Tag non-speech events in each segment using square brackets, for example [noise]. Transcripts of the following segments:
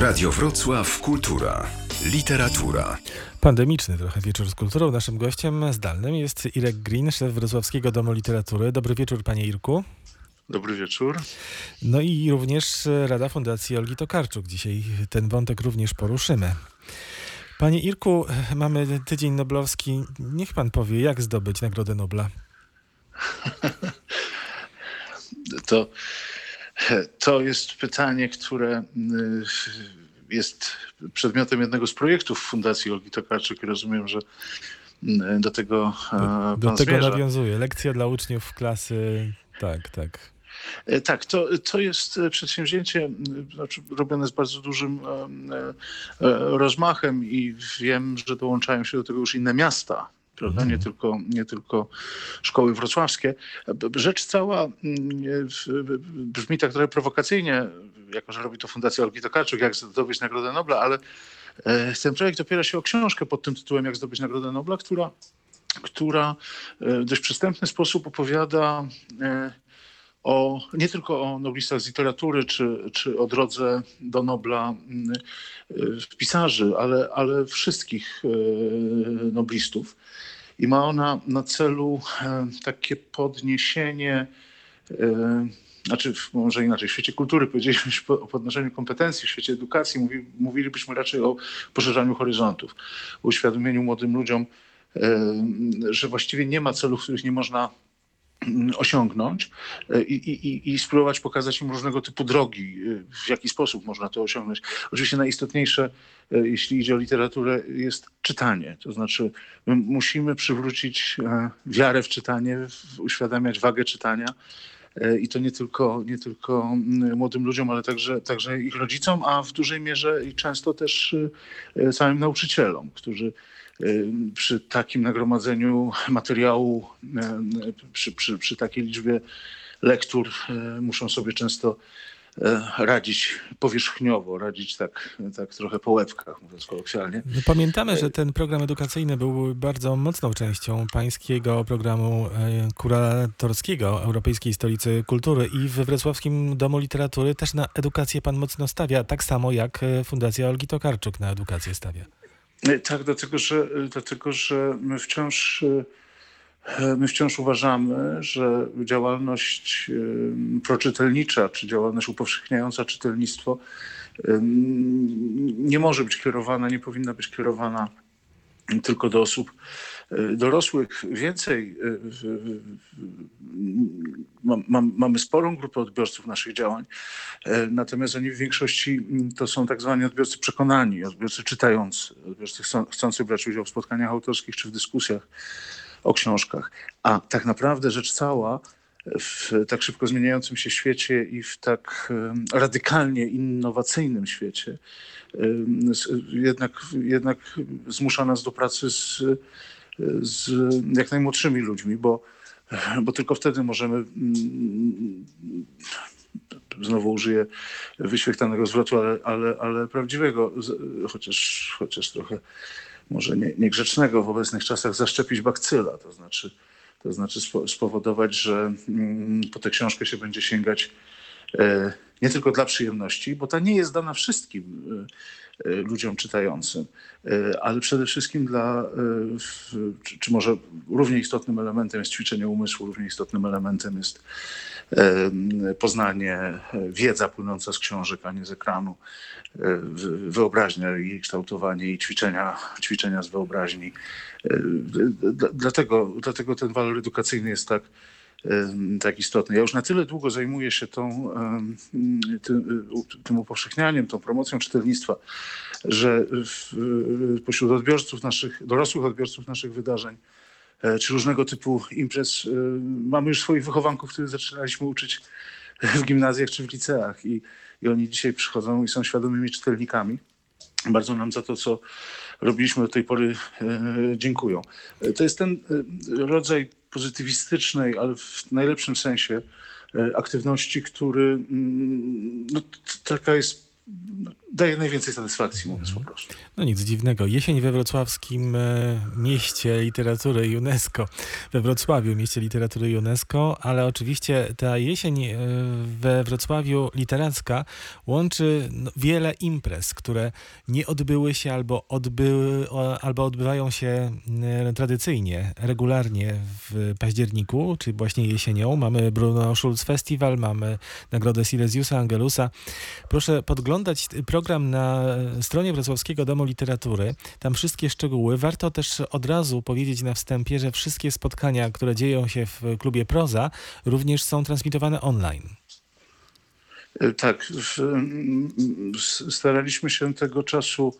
Radio Wrocław Kultura. Literatura. Pandemiczny trochę wieczór z kulturą. Naszym gościem zdalnym jest Irek Green, szef Wrocławskiego Domu Literatury. Dobry wieczór, panie Irku. Dobry wieczór. No i również Rada Fundacji Olgi Tokarczuk. Dzisiaj ten wątek również poruszymy. Panie Irku, mamy tydzień noblowski. Niech pan powie, jak zdobyć Nagrodę Nobla? [laughs] To, to jest pytanie, które y, jest przedmiotem jednego z projektów Fundacji Olgi Tokarczuk i rozumiem, że y, do tego e, Do, do tego zmierza. nawiązuje. Lekcja dla uczniów klasy. Tak, tak. E, Tak, to, to jest przedsięwzięcie m, znaczy, robione z bardzo dużym e, e, rozmachem i wiem, że dołączają się do tego już inne miasta. Prawda? Nie, tylko, nie tylko szkoły wrocławskie. Rzecz cała mm, brzmi tak trochę prowokacyjnie, jako że robi to Fundacja Olgi Tokarczuk, jak zdobyć Nagrodę Nobla, ale e, ten projekt opiera się o książkę pod tym tytułem Jak zdobyć Nagrodę Nobla, która, która e, w dość przystępny sposób opowiada e, o, nie tylko o noblistach z literatury, czy, czy o drodze do Nobla mm, y, pisarzy, ale, ale wszystkich y, noblistów. I ma ona na celu e, takie podniesienie, e, znaczy może inaczej, w świecie kultury powiedzieliśmy o podnoszeniu kompetencji, w świecie edukacji mówi, mówilibyśmy raczej o poszerzaniu horyzontów, uświadomieniu młodym ludziom, e, że właściwie nie ma celów, których nie można [clears throat] osiągnąć e, i, i, i- spróbować pokazać im różnego typu drogi, e, w jaki sposób można to osiągnąć. Oczywiście najistotniejsze, e, jeśli idzie o literaturę, jest czytanie. To znaczy my musimy przywrócić wiarę w czytanie, uświadamiać wagę czytania. I to nie tylko, nie tylko mm, młodym ludziom, ale także, także ich rodzicom, a w dużej mierze i często też samym nauczycielom, którzy przy takim nagromadzeniu materiału, y, przy, przy, przy takiej liczbie lektur y, muszą sobie często y, radzić powierzchniowo, radzić tak, tak trochę po łebkach, mówiąc kolokwialnie. No, pamiętamy, że ten program edukacyjny był bardzo mocną częścią pańskiego programu kuratorskiego Europejskiej Stolicy Kultury i we Wrocławskim Domu Literatury też na edukację pan mocno stawia, tak samo jak Fundacja Olgi Tokarczuk na edukację stawia. Y, Tak, dlatego że, dlatego, że my wciąż, y, my wciąż uważamy, że działalność proczytelnicza, czy działalność upowszechniająca czytelnictwo nie może być kierowana, nie powinna być kierowana tylko do osób dorosłych. Więcej, w- mam- mam- mamy sporą grupę odbiorców naszych działań, e, natomiast oni w większości mm, to są tak zwani odbiorcy przekonani, odbiorcy czytający, odbiorcy chcą- chcący brać udział w spotkaniach autorskich czy w dyskusjach o książkach. A tak naprawdę rzecz cała w tak szybko zmieniającym się świecie i w tak radykalnie innowacyjnym świecie jednak, jednak zmusza nas do pracy z, z jak najmłodszymi ludźmi, bo, bo tylko wtedy możemy mm, znowu użyję wyświechtanego zwrotu, ale, ale, ale prawdziwego, chociaż, chociaż trochę może nie, niegrzecznego w obecnych czasach, zaszczepić bakcyla, to znaczy, to znaczy spo- spowodować, że mm, po tę książkę się będzie sięgać e, nie tylko dla przyjemności, bo ta nie jest dana wszystkim e, ludziom czytającym, e, ale przede wszystkim dla, e, czy, może równie istotnym elementem jest ćwiczenie umysłu, równie istotnym elementem jest poznanie, e, wiedza płynąca z książek, a nie z ekranu, e, wy- wyobraźnia i kształtowanie i ćwiczenia, ćwiczenia z wyobraźni. E, Dlatego, dlatego ten walor edukacyjny jest tak, tak istotny. Ja już na tyle długo zajmuję się tą, tym, tym upowszechnianiem, tą promocją czytelnictwa, że pośród odbiorców naszych, dorosłych odbiorców naszych wydarzeń, e, czy różnego typu imprez, e, mamy już swoich wychowanków, których zaczynaliśmy uczyć w gimnazjach czy w liceach i, i oni dzisiaj przychodzą i są świadomymi czytelnikami. Bardzo nam za to, co robiliśmy do tej pory, e, dziękują. E, To jest ten e, rodzaj pozytywistycznej, ale w najlepszym sensie e, aktywności, który mm, no, taka jest no, daje najwięcej satysfakcji, mówiąc po prostu. No nic dziwnego. Jesień we wrocławskim e, mieście literatury UNESCO, we Wrocławiu mieście literatury UNESCO, ale oczywiście ta jesień e, we Wrocławiu literacka łączy no, wiele imprez, które nie odbyły się albo, odbyły, albo odbywają się e, tradycyjnie, regularnie w październiku, czy właśnie jesienią. Mamy Bruno Schulz Festival, mamy Nagrodę Silesiusa Angelusa. Proszę podglądać program na stronie Wrocławskiego Domu Literatury. Tam wszystkie szczegóły. Warto też od razu powiedzieć na wstępie, że wszystkie spotkania, które dzieją się w klubie Proza, również są transmitowane online. E, Tak, w, m, s- staraliśmy się tego czasu,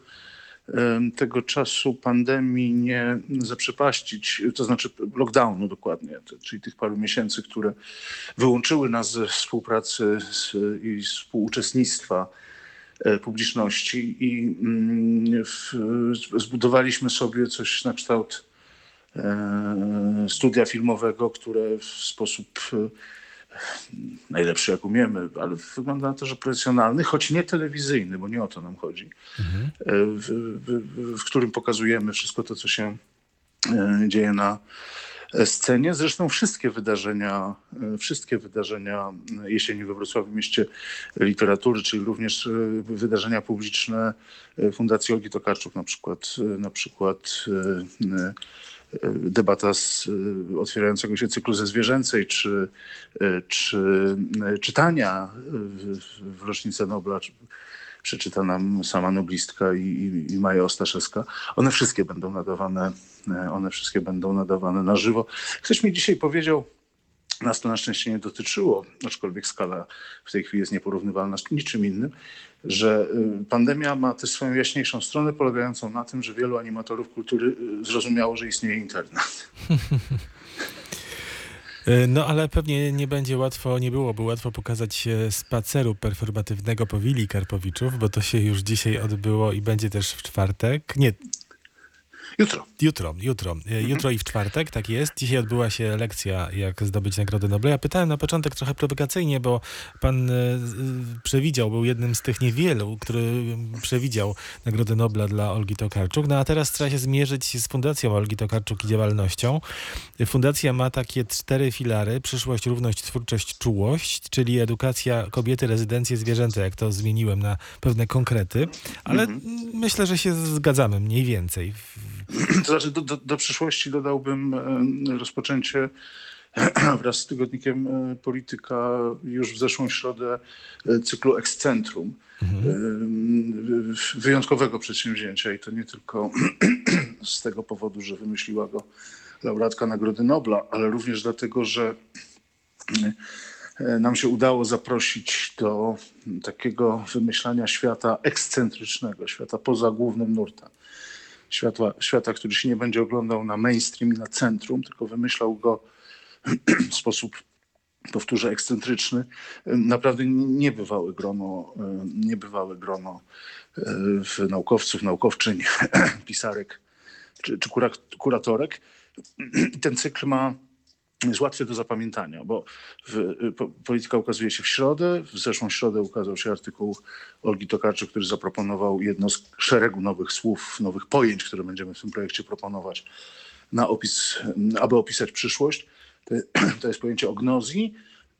em, tego czasu pandemii nie zaprzepaścić, to znaczy lockdownu dokładnie, czyli tych paru miesięcy, które wyłączyły nas ze współpracy i współuczestnictwa e, publiczności i mm, w, zbudowaliśmy sobie coś na kształt e, studia filmowego, które w sposób e, najlepszy jak umiemy, ale wygląda na to, że profesjonalny, choć nie telewizyjny, bo nie o to nam chodzi, e, w, w, w którym pokazujemy wszystko to, co się e, dzieje na scenie. Zresztą wszystkie wydarzenia, e, wszystkie wydarzenia jesieni we Wrocławiu Mieście Literatury, czyli również e, wydarzenia publiczne e, Fundacji Olgi Tokarczuk, na przykład, e, na przykład e, e, debata z e, otwierającego się cyklu ze zwierzęcej, czy, e, czy e, czytania w, rocznicę Nobla, przeczyta nam sama noblistka i, i, i Maja Ostaszewska. One wszystkie będą nadawane, e, one wszystkie będą nadawane na żywo. Ktoś mi dzisiaj powiedział, nas to na szczęście nie dotyczyło, aczkolwiek skala w tej chwili jest nieporównywalna z niczym innym, że y, pandemia ma też swoją jaśniejszą stronę, polegającą na tym, że wielu animatorów kultury y, zrozumiało, że istnieje internet. [laughs] E, No ale pewnie nie będzie łatwo, nie byłoby łatwo pokazać spaceru performatywnego po Willi Karpowiczów, bo to się już dzisiaj odbyło i będzie też w czwartek. Nie, Jutro. Jutro, jutro. E, Jutro i w czwartek, tak jest. Dzisiaj odbyła się lekcja, jak zdobyć Nagrodę Nobla. Ja pytałem na początek trochę prowokacyjnie, bo pan e, z- przewidział, był jednym z tych niewielu, który przewidział Nagrodę Nobla dla Olgi Tokarczuk. No a teraz trzeba się zmierzyć z Fundacją Olgi Tokarczuk i działalnością. Fundacja ma takie cztery filary. Przyszłość, równość, twórczość, czułość, czyli edukacja kobiety, rezydencje zwierzęta, jak to zmieniłem na pewne konkrety. Ale Mhm. myślę, że się zgadzamy mniej więcej. [clears throat] To znaczy do, do, do przyszłości dodałbym e, rozpoczęcie [clears throat] wraz z tygodnikiem e, Polityka już w zeszłą środę e, cyklu Excentrum. E, Wyjątkowego przedsięwzięcia i to nie tylko [clears throat] z tego powodu, że wymyśliła go laureatka Nagrody Nobla, ale również dlatego, że nam się udało zaprosić do takiego wymyślania świata ekscentrycznego, świata poza głównym nurtem światła, świata, który się nie będzie oglądał na mainstream i na centrum, tylko wymyślał go [clears throat] w sposób, powtórzę, ekscentryczny. Naprawdę niebywałe grono, niebywałe grono e, naukowców, naukowczyń, [clears throat] pisarek czy, czy kura, kuratorek. [clears throat] Ten cykl ma jest łatwy do zapamiętania, bo w, po, polityka ukazuje się w środę. W zeszłą środę ukazał się artykuł Olgi Tokarczuk, który zaproponował jedno z szeregu nowych słów, nowych pojęć, które będziemy w tym projekcie proponować, na opis, aby opisać przyszłość. To, [clears throat] to jest pojęcie ognozji.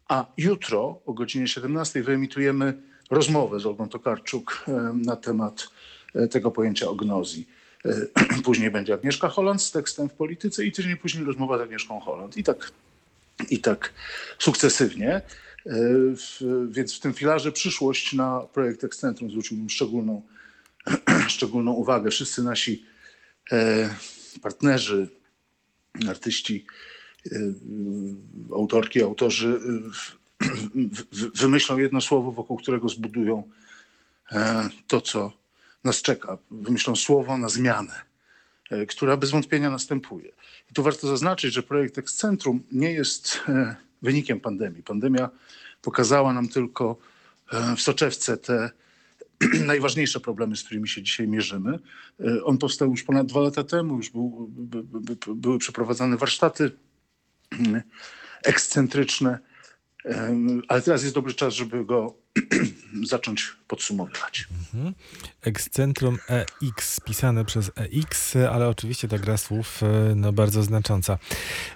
A jutro o godzinie 17 wyemitujemy rozmowę z Olgą Tokarczuk na temat e, tego pojęcia ognozji. [clears throat] Później będzie Agnieszka Holland z tekstem w polityce i tydzień później rozmowa z Agnieszką Holland. I tak, i tak sukcesywnie. E, Więc w tym filarze przyszłość na projekt Excentrum zwróciłbym szczególną, [clears throat] szczególną uwagę. Wszyscy nasi e, partnerzy, artyści, e, autorki, autorzy wymyślą jedno słowo, wokół którego zbudują to, co nas czeka. Wymyślą słowo na zmianę, e, która bez wątpienia następuje. I tu warto zaznaczyć, że projekt Excentrum nie jest e, wynikiem pandemii. Pandemia pokazała nam tylko e, w soczewce te [clears throat] najważniejsze problemy, z którymi się dzisiaj mierzymy. On powstał już ponad dwa lata temu, już był, by, by, by, były przeprowadzane warsztaty mm, ekscentryczne, ale teraz jest dobry czas, żeby go [clears throat] zacząć podsumowywać. Excentrum EX, pisane przez EX, ale oczywiście ta gra słów e, no, bardzo znacząca.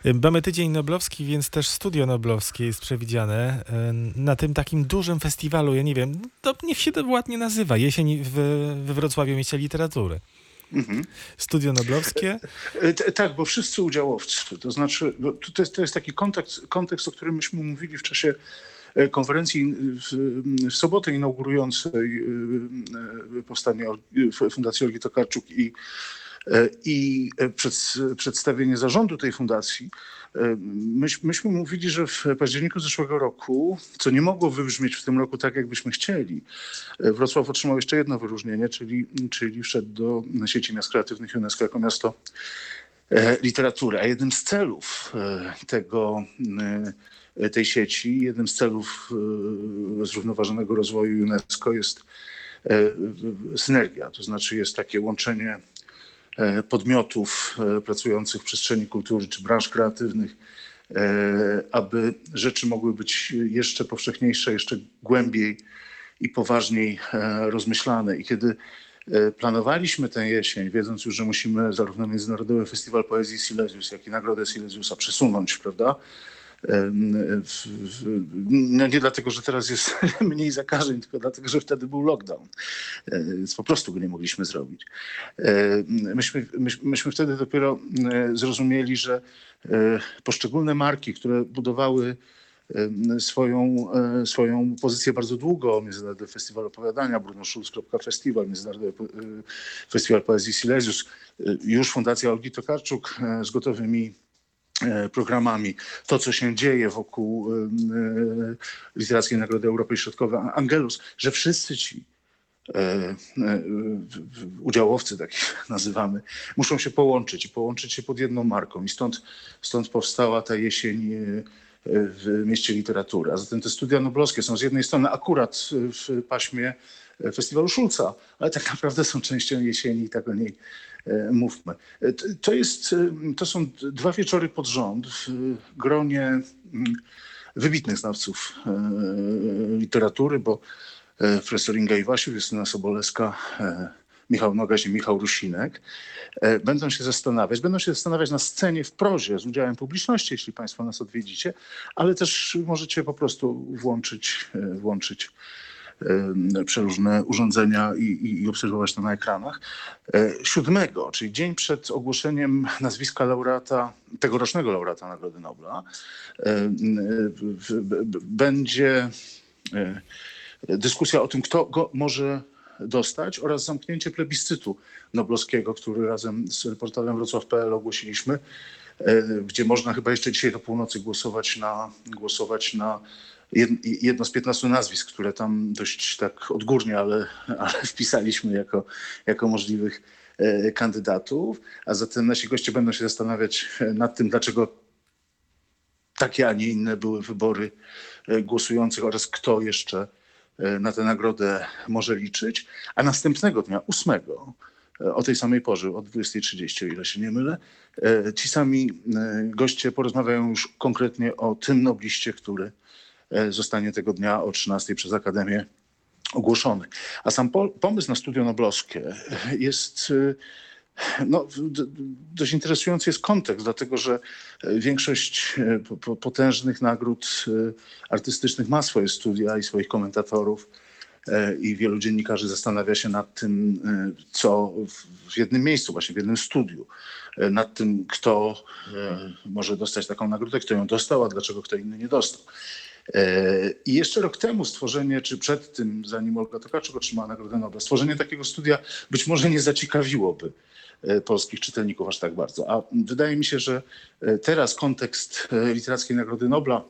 E, Mamy tydzień noblowski, więc też studio noblowskie jest przewidziane e, na tym takim dużym festiwalu, ja nie wiem, to niech się to ładnie nazywa, jesień w, we Wrocławiu Mieście Literatury. Mhm. Studio noblowskie, E, t- Tak, bo wszyscy udziałowcy, to znaczy, to jest, to jest taki kontekst, kontekst, o którym myśmy mówili w czasie e, konferencji w, w sobotę inaugurującej e, e, powstanie Fundacji Olgi Tokarczuk i, e, i e, przed, przedstawienie zarządu tej fundacji. E, Myś, myśmy mówili, że w październiku zeszłego roku, co nie mogło wybrzmieć w tym roku tak, jakbyśmy chcieli, e, Wrocław otrzymał jeszcze jedno wyróżnienie, czyli, czyli wszedł do sieci miast kreatywnych UNESCO jako miasto e, literatury. A jednym z celów e, tego, tej sieci, jednym z celów zrównoważonego rozwoju UNESCO jest synergia, to znaczy jest takie łączenie podmiotów e, pracujących w przestrzeni kultury czy branż kreatywnych, e, aby rzeczy mogły być jeszcze powszechniejsze, jeszcze głębiej i poważniej e, rozmyślane. I kiedy e, planowaliśmy tę jesień, wiedząc już, że musimy zarówno Międzynarodowy Festiwal Poezji Silesius, jak i Nagrodę Silesiusa przesunąć, prawda? No nie dlatego, że teraz jest [laughs] mniej zakażeń, tylko dlatego, że wtedy był lockdown. E, po prostu go nie mogliśmy zrobić. E, Myśmy, myśmy, wtedy dopiero e, zrozumieli, że poszczególne marki, które budowały swoją, swoją pozycję bardzo długo. Międzynarodowy Festiwal Opowiadania, brunoschulz.festiwal, Międzynarodowy Festiwal Poezji Silesius, już Fundacja Olgi Tokarczuk z gotowymi programami. To, co się dzieje wokół em, e, Literackiej Nagrody Europy Środkowej Angelus, że wszyscy ci e, e, udziałowcy, tak ich [laughs] nazywamy, muszą się połączyć i połączyć się pod jedną marką. I stąd, stąd powstała ta jesień e, w mieście literatury. A zatem te studia noblowskie są z jednej strony akurat w paśmie festiwalu Szulca, ale tak naprawdę są częścią jesieni i tak o niej e, mówmy. E, To, jest, e, to są dwa wieczory pod rząd w gronie mm, wybitnych znawców e, literatury, bo e, profesor Inga Iwasiów, Justyna Sobolewska, e, Michał Nogaś i Michał Rusinek e, będą się zastanawiać. Będą się zastanawiać na scenie w prozie z udziałem publiczności, jeśli Państwo nas odwiedzicie, ale też możecie po prostu włączyć, e, włączyć e, przeróżne urządzenia i, i, i obserwować to na ekranach. E, Siódmego, czyli dzień przed ogłoszeniem nazwiska laureata, tegorocznego laureata Nagrody Nobla, będzie e, dyskusja o tym, kto go może dostać oraz zamknięcie plebiscytu noblowskiego, który razem z portalem wrocław.pl ogłosiliśmy, e, gdzie można chyba jeszcze dzisiaj do północy głosować na, głosować na jedno z 15 nazwisk, które tam dość tak odgórnie, ale, ale [laughs] wpisaliśmy jako, jako możliwych e, kandydatów. A zatem nasi goście będą się zastanawiać e, nad tym, dlaczego takie, a nie inne były wybory e, głosujących oraz kto jeszcze na tę nagrodę może liczyć. A następnego dnia, 8, e, o tej samej porze, o 20.30, o ile się nie mylę, ci sami goście porozmawiają już konkretnie o tym nobliście, który zostanie tego dnia o 13 przez Akademię ogłoszony. A sam po, pomysł na studio noblowskie jest e, no, dość interesujący jest kontekst, dlatego że e, większość e, po- po- potężnych nagród e, artystycznych ma swoje studia i swoich komentatorów e, i wielu dziennikarzy zastanawia się nad tym, e, co w- jednym miejscu, właśnie w jednym studiu, e, nad tym, kto e, może dostać taką nagrodę, kto ją dostał, a dlaczego kto inny nie dostał. E, I jeszcze rok temu stworzenie, czy przed tym, zanim Olga Tokarczuk otrzymała Nagrodę Nobla, stworzenie takiego studia być może nie zaciekawiłoby e, polskich czytelników aż tak bardzo. A wydaje mi się, że e, teraz kontekst Literackiej Nagrody Nobla,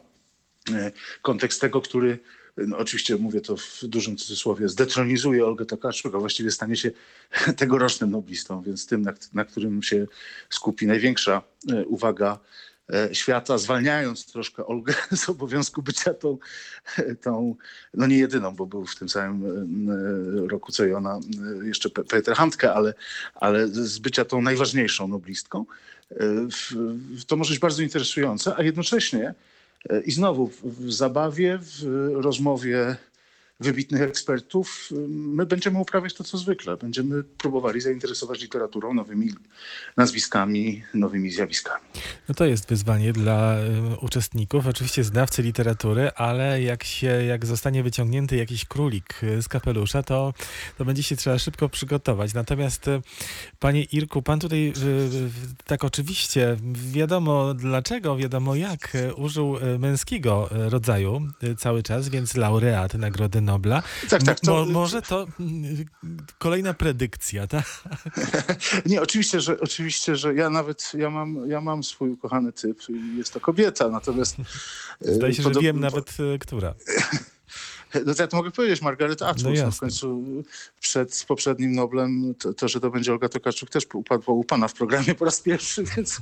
kontekst tego, który no oczywiście mówię to w dużym cudzysłowie, zdetronizuje Olgę Tokarczuk, a właściwie stanie się [laughs] tegorocznym noblistą, więc tym, na, na którym się skupi największa uwaga świata, zwalniając troszkę Olgę [laughs] z obowiązku bycia tą, tą no nie jedyną, bo był w tym samym e, roku co i ona e, jeszcze Pe- Peter Handke, ale, ale z bycia tą najważniejszą noblistką. E, To może być bardzo interesujące, a jednocześnie e, i znowu w zabawie, w rozmowie wybitnych ekspertów, my będziemy uprawiać to, co zwykle. Będziemy próbowali zainteresować literaturą nowymi nazwiskami, nowymi zjawiskami. No to jest wyzwanie dla y, uczestników, oczywiście znawcy literatury, ale jak się, jak zostanie wyciągnięty jakiś królik y, z kapelusza, to, to będzie się trzeba szybko przygotować. Natomiast y, panie Irku, pan tutaj tak oczywiście wiadomo dlaczego, wiadomo jak użył męskiego rodzaju cały czas, więc laureat Nagrody Nobla. Tak, tak, to- Mo, może to mm, kolejna predykcja, tak? [laughs] Nie, oczywiście, że oczywiście, że ja nawet ja mam, ja mam swój ukochany typ i jest to kobieta, natomiast y, Zdaje się, że wiem nawet y, która. No to ja to mogę powiedzieć, Margaret Atwood. No No w końcu przed poprzednim Noblem, to, to, że to będzie Olga Tokarczuk też upadło u pana w programie po raz pierwszy, [laughs] więc...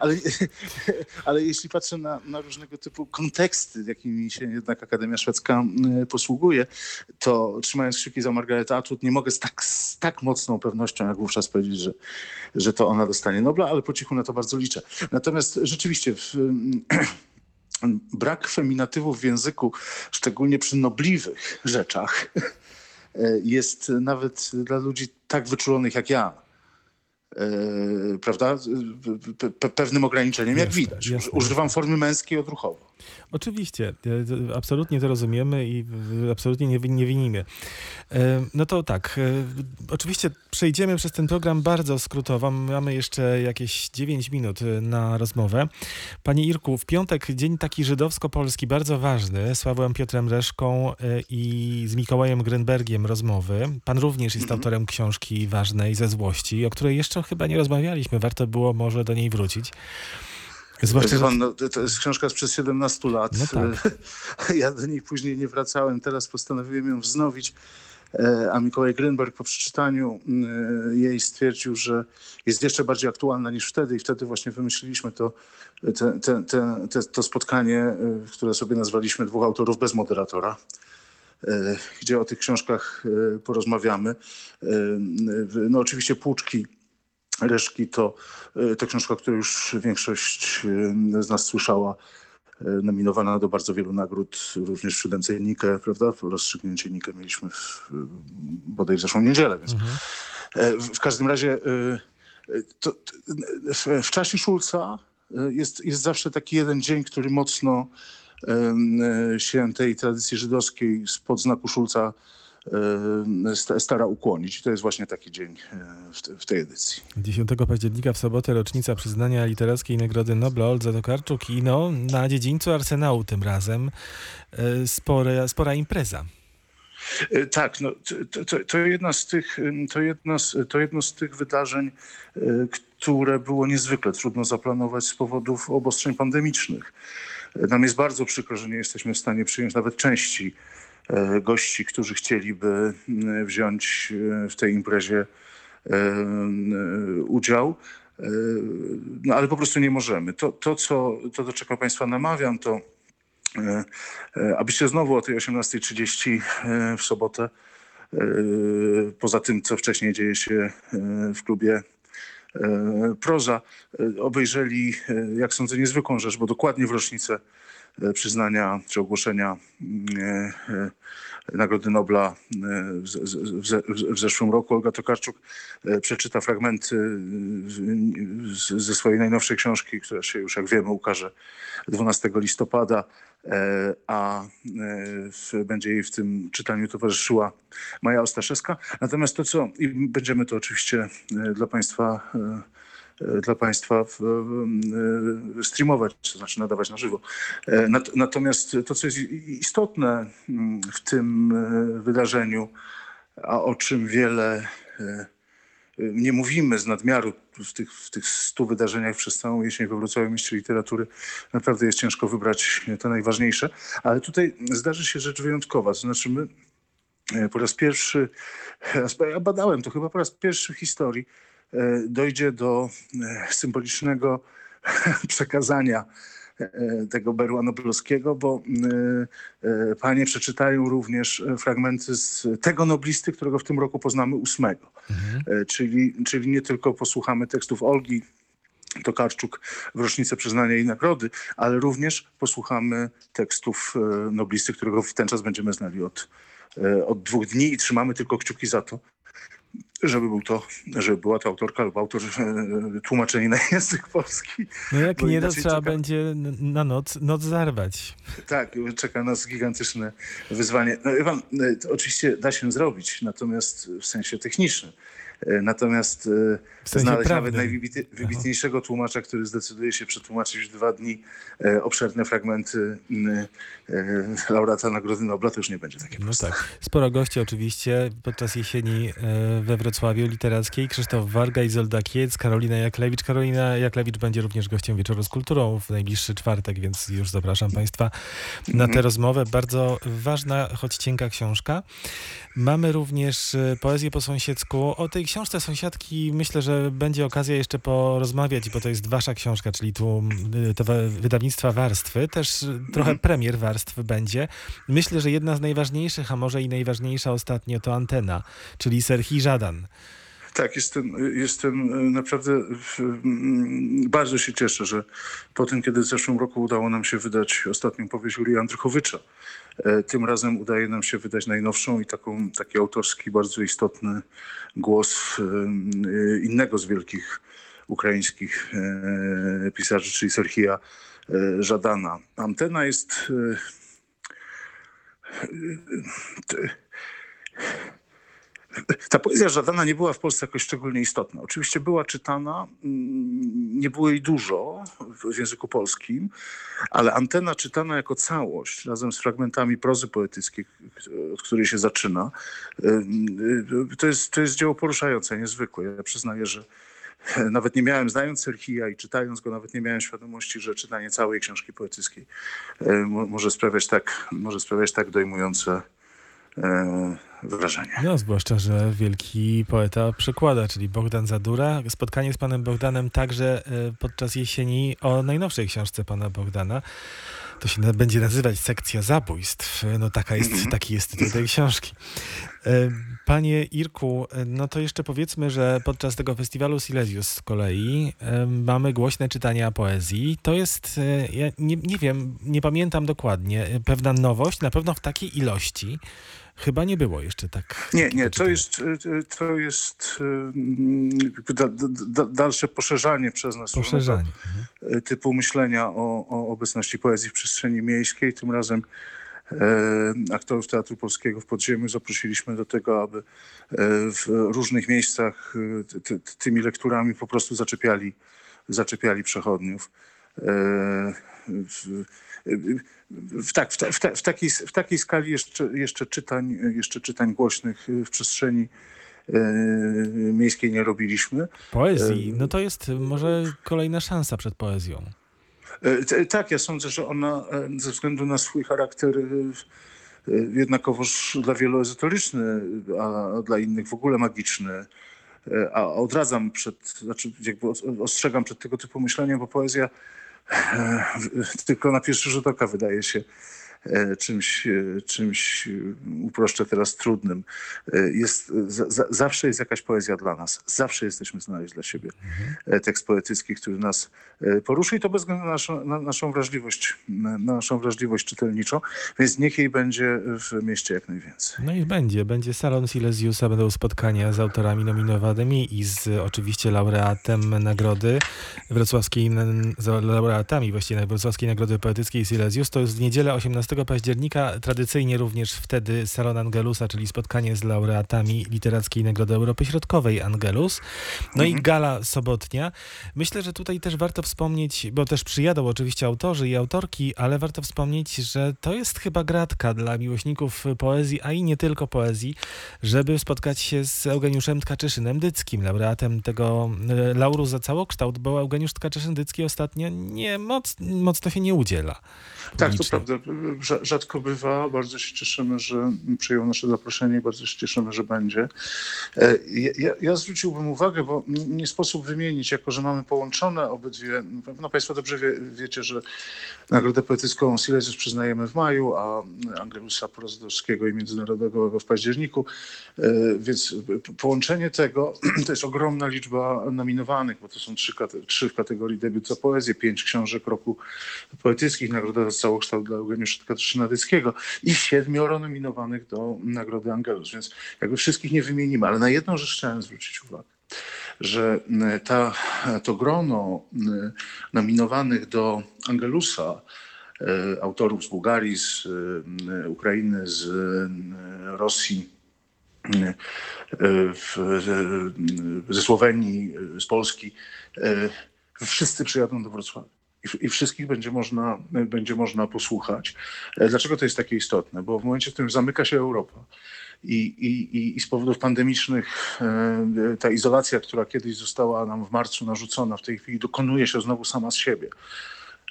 ale, ale jeśli patrzę na, na różnego typu konteksty, jakimi się jednak Akademia Szwedzka y, posługuje, to trzymając kciuki za Margaret Atwood, nie mogę z tak, z tak mocną pewnością jak wówczas powiedzieć, że, że to ona dostanie Nobla, ale po cichu na to bardzo liczę. Natomiast rzeczywiście w, brak feminatywów w języku, szczególnie przy nobliwych rzeczach, [laughs] jest nawet dla ludzi tak wyczulonych jak ja. e, Prawda? Pe- pe- pewnym ograniczeniem, jak widać. jasne. Używam formy męskiej odruchowo. Oczywiście, e, absolutnie to rozumiemy i absolutnie nie, nie winimy. E, No to tak, e, oczywiście przejdziemy przez ten program bardzo skrótowo. Mamy jeszcze jakieś 9 minut na rozmowę. Panie Irku, w piątek dzień taki żydowsko-polski bardzo ważny, z Sławem Piotrem Reszką i z Mikołajem Grynbergiem rozmowy. Pan również jest autorem książki ważnej ze złości, o której jeszcze chyba nie rozmawialiśmy. Warto było może do niej wrócić. Zwłaszcza, Pan, no, to- jest książka sprzed 17 lat. No tak. [laughs] Ja do niej później nie wracałem. Teraz postanowiłem ją wznowić. E, A Mikołaj Grynberg po przeczytaniu e, jej stwierdził, że jest jeszcze bardziej aktualna niż wtedy i wtedy właśnie wymyśliliśmy to, te, te, te, to spotkanie, e, które sobie nazwaliśmy dwóch autorów bez moderatora gdzie o tych książkach porozmawiamy. No oczywiście Płuczki Reszki to, e, to książka, którą już większość e, z nas słyszała, e, nominowana do bardzo wielu nagród, również w siódemce Nikę, prawda? Rozstrzygnięcie Nikę mieliśmy w, bodaj w zeszłą niedzielę, więc e, w, w każdym razie to, w, w czasie Szulca jest, jest zawsze taki jeden dzień, który mocno się tej tradycji żydowskiej spod znaku Szulca stara ukłonić. I to jest właśnie taki dzień e, w, te, w tej edycji. 10 października w sobotę rocznica przyznania literackiej Nagrody Nobla Oldze Tokarczuk i no, na dziedzińcu Arsenału tym razem e, spore, spora impreza. E, Tak, no, to, to, to, jedna z tych, to, jedna z, to jedno z tych wydarzeń, e, które było niezwykle trudno zaplanować z powodów obostrzeń pandemicznych. E, Nam jest bardzo przykro, że nie jesteśmy w stanie przyjąć nawet części e, gości, którzy chcieliby m, wziąć e, w tej imprezie e, udział. E, No, ale po prostu nie możemy. To, to, co, to do czego Państwa namawiam, to e, e, abyście znowu o tej 18.30 e, w sobotę, e, poza tym, co wcześniej dzieje się e, w klubie e, Proza, e, obejrzeli, e, jak sądzę, niezwykłą rzecz, bo dokładnie w rocznicę e, przyznania czy ogłoszenia mm, e, e, Nagrody Nobla e, w, zeszłym roku Olga Tokarczuk e, przeczyta fragmenty e, ze swojej najnowszej książki, która się już, jak wiemy, ukaże 12 listopada, e, a e, będzie jej w tym czytaniu towarzyszyła Maja Ostaszewska. Natomiast to, co i będziemy to oczywiście e, dla Państwa e, e, dla Państwa e, streamować, to znaczy nadawać na żywo. E, nat- Natomiast to, co jest istotne mm, w tym e, wydarzeniu, a o czym wiele e, nie mówimy z nadmiaru w tych, w tych stu wydarzeniach przez całą jesień we Wrocławiu Mieście Literatury. Naprawdę jest ciężko wybrać te najważniejsze, ale tutaj zdarzy się rzecz wyjątkowa. To znaczy my e, po raz pierwszy, ja badałem to chyba po raz pierwszy w historii, e, dojdzie do e, symbolicznego [laughs] przekazania e, tego berła noblowskiego, bo e, e, panie przeczytają również e, fragmenty z tego noblisty, którego w tym roku poznamy ósmego. E, Czyli, czyli nie tylko posłuchamy tekstów Olgi Tokarczuk w rocznicę przyznania jej nagrody, ale również posłuchamy tekstów e, noblisty, którego w ten czas będziemy znali od, e, od dwóch dni i trzymamy tylko kciuki za to, żeby był to, żeby była to autorka lub autor e, tłumaczeni na [laughs] język polski. No jak nie, to trzeba czeka- będzie na noc, noc zarwać. Tak, czeka nas gigantyczne wyzwanie. No, wie pan, e, oczywiście da się zrobić, natomiast w sensie technicznym. E, Natomiast e, W sensie znaleźć prawnym. nawet najwybitniejszego tłumacza, który zdecyduje się przetłumaczyć w dwa dni e, obszerne fragmenty laureata Nagrody Nobla, to już nie będzie takie No proste. tak. Sporo gości oczywiście podczas jesieni we Wrocławiu Literackiej. Krzysztof Warga, Izolda Kiec, Karolina Jaklewicz. Karolina Jaklewicz będzie również gościem Wieczoru z Kulturą w najbliższy czwartek, więc już zapraszam Państwa na tę rozmowę. Bardzo ważna, choć cienka książka. Mamy również poezję po sąsiedzku. O tej książce Sąsiadki myślę, że będzie okazja jeszcze porozmawiać, bo to jest wasza książka, czyli tu y, to wa- wydawnictwa Warstwy. Też y, trochę premier Warstw będzie. Myślę, że jedna z najważniejszych, a może i najważniejsza ostatnio to Antena, czyli Serhii Żadan. Tak, jestem, jestem e, naprawdę mm, bardzo się cieszę, że po tym, kiedy w zeszłym roku udało nam się wydać ostatnią powieść Jurija Andrychowicza, tym razem udaje nam się wydać najnowszą i taką, taki autorski, bardzo istotny głos e, e, innego z wielkich ukraińskich e, pisarzy, czyli Serhija e, Żadana. Antena jest e, [clears throat] ta poezja Żadana nie była w Polsce jakoś szczególnie istotna. Oczywiście była czytana, mm, nie było jej dużo w języku polskim, ale antena czytana jako całość, razem z fragmentami prozy poetyckiej, od której się zaczyna, y, y, to jest, to jest dzieło poruszające, niezwykłe. Ja przyznaję, że [laughs] nawet nie miałem, znając Serhija i czytając go, nawet nie miałem świadomości, że czytanie całej książki poetyckiej y, mo- może sprawiać tak, może sprawiać tak dojmujące wrażenie. No, zwłaszcza, że wielki poeta przekłada, czyli Bogdan Zadura. Spotkanie z panem Bogdanem także e, podczas jesieni o najnowszej książce pana Bogdana. To się będzie nazywać Sekcja Zabójstw. No taka jest, taki jest tytuł tej książki. E, Panie Irku, e, no to jeszcze powiedzmy, że podczas tego festiwalu Silesius z kolei e, mamy głośne czytania poezji. To jest, e, ja nie, nie wiem, nie pamiętam dokładnie, e, pewna nowość, na pewno w takiej ilości. Chyba nie było jeszcze tak. Nie, nie, to czytania. jest, y, to jest mm, da, da, dalsze poszerzanie przez nas Poszerzanie. różnego, y, typu myślenia o, o obecności poezji w przestrzeni miejskiej. Tym razem aktorów Teatru Polskiego w Podziemiu zaprosiliśmy do tego, aby w różnych miejscach y, ty, tymi lekturami po prostu zaczepiali, zaczepiali przechodniów. E, w, tak, w, ta, w, ta, w, takiej, w takiej skali jeszcze, jeszcze, czytań, jeszcze czytań głośnych w przestrzeni e, miejskiej nie robiliśmy. Poezji, no to jest może kolejna szansa przed poezją. E, Tak, ja sądzę, że ona e, ze względu na swój charakter e, e, jednakowoż dla wielu ezoteryczny, a dla innych w ogóle magiczny. E, A odradzam przed, znaczy jakby os- ostrzegam przed tego typu myśleniem, bo poezja e, tylko na pierwszy rzut oka wydaje się czymś, e, czymś e, uproszczę teraz trudnym. E, Jest, za, za, zawsze jest jakaś poezja dla nas. Zawsze jesteśmy znaleźć dla siebie e, tekst poetycki, który nas e, poruszy i to bez względu na naszą, na naszą wrażliwość, na na naszą wrażliwość czytelniczą, więc niech jej będzie w mieście jak najwięcej. No i będzie. Będzie salon Silesiusa, będą spotkania z autorami nominowanymi i z oczywiście laureatem nagrody wrocławskiej, z laureatami właściwie wrocławskiej nagrody poetyckiej Silesius. To jest w niedzielę 18 października. Tradycyjnie również wtedy salon Angelusa, czyli spotkanie z laureatami Literackiej Nagrody Europy Środkowej Angelus. No i gala sobotnia. Myślę, że tutaj też warto wspomnieć, bo też przyjadą oczywiście autorzy i autorki, ale warto wspomnieć, że to jest chyba gratka dla miłośników poezji, a i nie tylko poezji, żeby spotkać się z Eugeniuszem Tkaczyszynem-Dyckim, laureatem tego e, lauru za całokształt, bo Eugeniusz Tkaczyszyn-Dycki ostatnio nie moc, mocno się nie udziela. Tak, to prawda. Rza- rzadko bywa. Bardzo się cieszymy, że przyjął nasze zaproszenie i bardzo się cieszymy, że będzie. E, Ja, ja- zwróciłbym uwagę, bo nie sposób wymienić, jako że mamy połączone obydwie. No Państwo dobrze wie, wiecie, że Nagrodę Poetycką Silesus przyznajemy w maju, a Angelusa Porozdowskiego i Międzynarodowego w październiku. E, Więc połączenie tego [clears throat] to jest ogromna liczba nominowanych, bo to są trzy, trzy w kategorii debiut za poezję, pięć książek roku poetyckich, nagroda za całokształt dla Eugeniusza Katarzynadyckiego i siedmioro nominowanych do Nagrody Angelus. Więc jakby wszystkich nie wymienimy, ale na jedną rzecz chciałem zwrócić uwagę że m, ta, to grono m, nominowanych do Angelusa, e, autorów z Bułgarii, z e, Ukrainy, z e, Rosji, e, e, ze Słowenii, e, z Polski, e, wszyscy przyjadą do Wrocławia. I, wszystkich będzie można, będzie można posłuchać. E, Dlaczego to jest takie istotne? Bo w momencie, w którym zamyka się Europa, i, i, i- z powodów pandemicznych e, ta izolacja, która kiedyś została nam w marcu narzucona, w tej chwili dokonuje się znowu sama z siebie.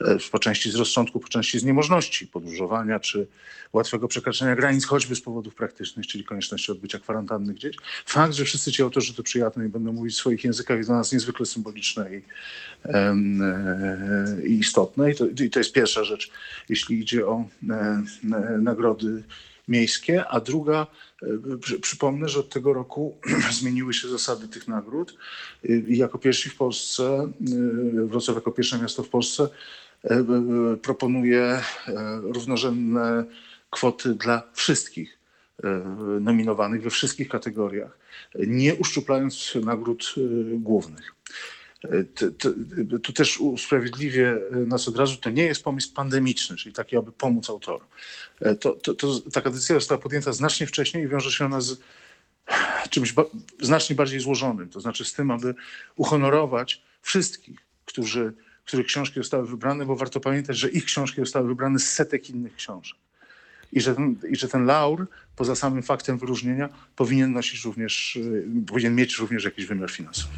E, Po części z rozsądku, po części z niemożności podróżowania czy łatwego przekraczania granic, choćby z powodów praktycznych, czyli konieczności odbycia kwarantanny gdzieś. Fakt, że wszyscy ci autorzy tu przyjadą i będą mówić w swoich językach jest dla nas niezwykle symboliczne i, e, i istotne. I to, I to jest pierwsza rzecz, jeśli idzie o e, nagrody miejskie, a druga, przy, przypomnę, że od tego roku [clears throat] zmieniły się zasady tych nagród jako pierwsi w Polsce, Wrocław jako pierwsze miasto w Polsce proponuje e, równorzędne kwoty dla wszystkich e, nominowanych we wszystkich kategoriach, nie uszczuplając nagród e, głównych. E, Tu też usprawiedliwię nas od razu, to nie jest pomysł pandemiczny, czyli taki, aby pomóc autorom. E, To, to, to, taka decyzja została podjęta znacznie wcześniej i wiąże się ona z czymś ba- znacznie bardziej złożonym, to znaczy z tym, aby uhonorować wszystkich, którzy, których książki zostały wybrane, bo warto pamiętać, że ich książki zostały wybrane z setek innych książek. I że, ten, I że ten laur, poza samym faktem wyróżnienia, powinien nosić również, y, powinien mieć również jakiś wymiar finansowy.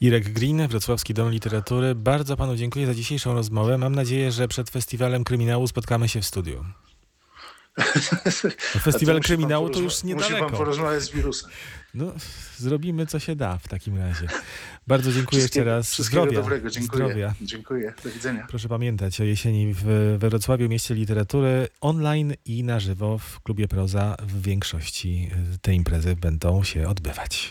Irek Green, Wrocławski Dom Literatury. Bardzo panu dziękuję za dzisiejszą rozmowę. Mam nadzieję, że przed Festiwalem Kryminału spotkamy się w studiu. [laughs] Festiwal Kryminału to już Musi pan niedaleko. porozmawiać z wirusem. No, zrobimy co się da w takim razie. Bardzo dziękuję jeszcze raz. Wszystkiego Zdrowia. dobrego. Dziękuję. Zdrowia. Dziękuję. Do widzenia. Proszę pamiętać o jesieni w we Wrocławiu, mieście literatury, online i na żywo w klubie Proza w większości te imprezy będą się odbywać.